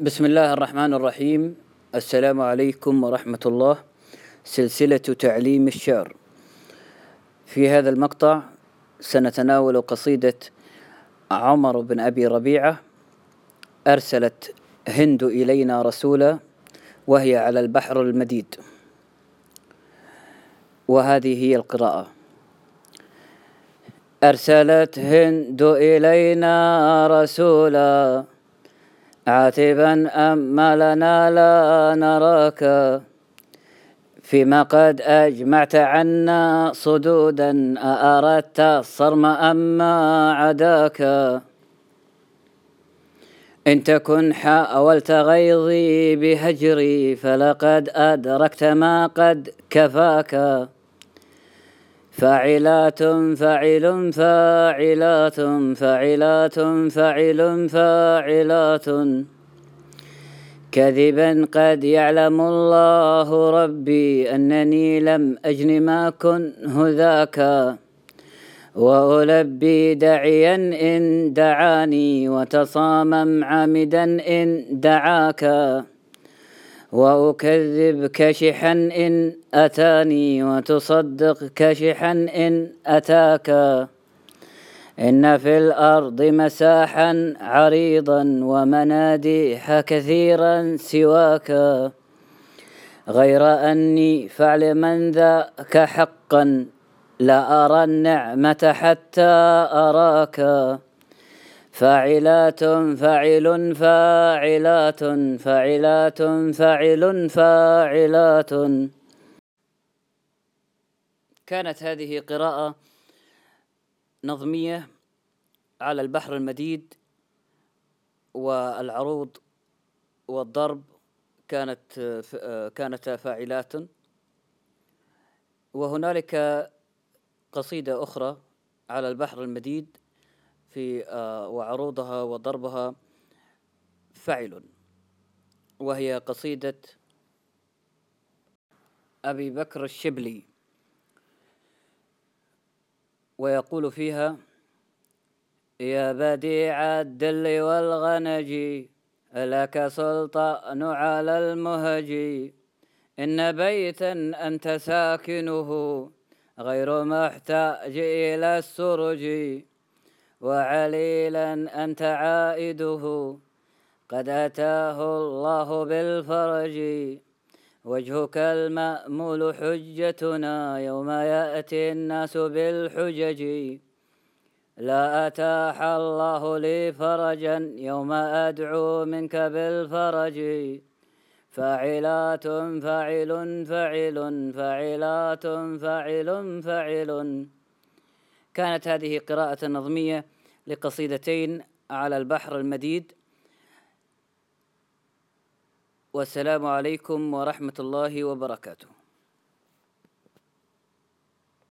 بسم الله الرحمن الرحيم السلام عليكم ورحمة الله سلسلة تعليم الشعر في هذا المقطع سنتناول قصيدة عمر بن أبي ربيعة أرسلت هند إلينا رسولا وهي على البحر المديد وهذه هي القراءة أرسلت هند إلينا رسولا عاتبا أما لنا لا نراك. فيما قد أجمعت عنا صدودا أأردت الصرم أما عداك. إن تكن حاولت غيظي بهجري فلقد أدركت ما قد كفاك. فاعلات فاعل فاعلات فاعلات فاعل فاعلات. كذبا قد يعلم الله ربي أنني لم أجن ما كنه ذاك وألبي داعيا إن دعاني وتصامم عامدا إن دعاك. وأكذب كشحا إن أتاني وتصدق كشحا إن أتاك. إن في الأرض مساحا عريضا ومناديح كثيرا سواك. غير أني فعل من ذاك حقا لا أرى النعمة حتى أراك. فاعلات فاعل فاعلات فاعلات فاعل فاعلات. كانت هذه قراءة نظمية على البحر المديد والعروض والضرب كانت كانتا فاعلات. وهنالك قصيدة أخرى على البحر المديد في آه، وعروضها وضربها فعل وهي قصيدة أبي بكر الشبلي. ويقول فيها يا بديع الدل والغنج لك سلطان على المهج. إن بيتا أنت ساكنه غير محتاج إلى السرج. وعليلا أنت عائده. قد أتاه الله بالفرج وجهك المأمول حجتنا. يوم يأتي الناس بالحجج لا أتاح الله لي فرجا. يوم أدعو منك بالفرج فاعلات فاعل فاعل فاعلات فاعل فاعل كانت هذه قراءة نظمية لقصيدتين على البحر المديد. والسلام عليكم ورحمة الله وبركاته.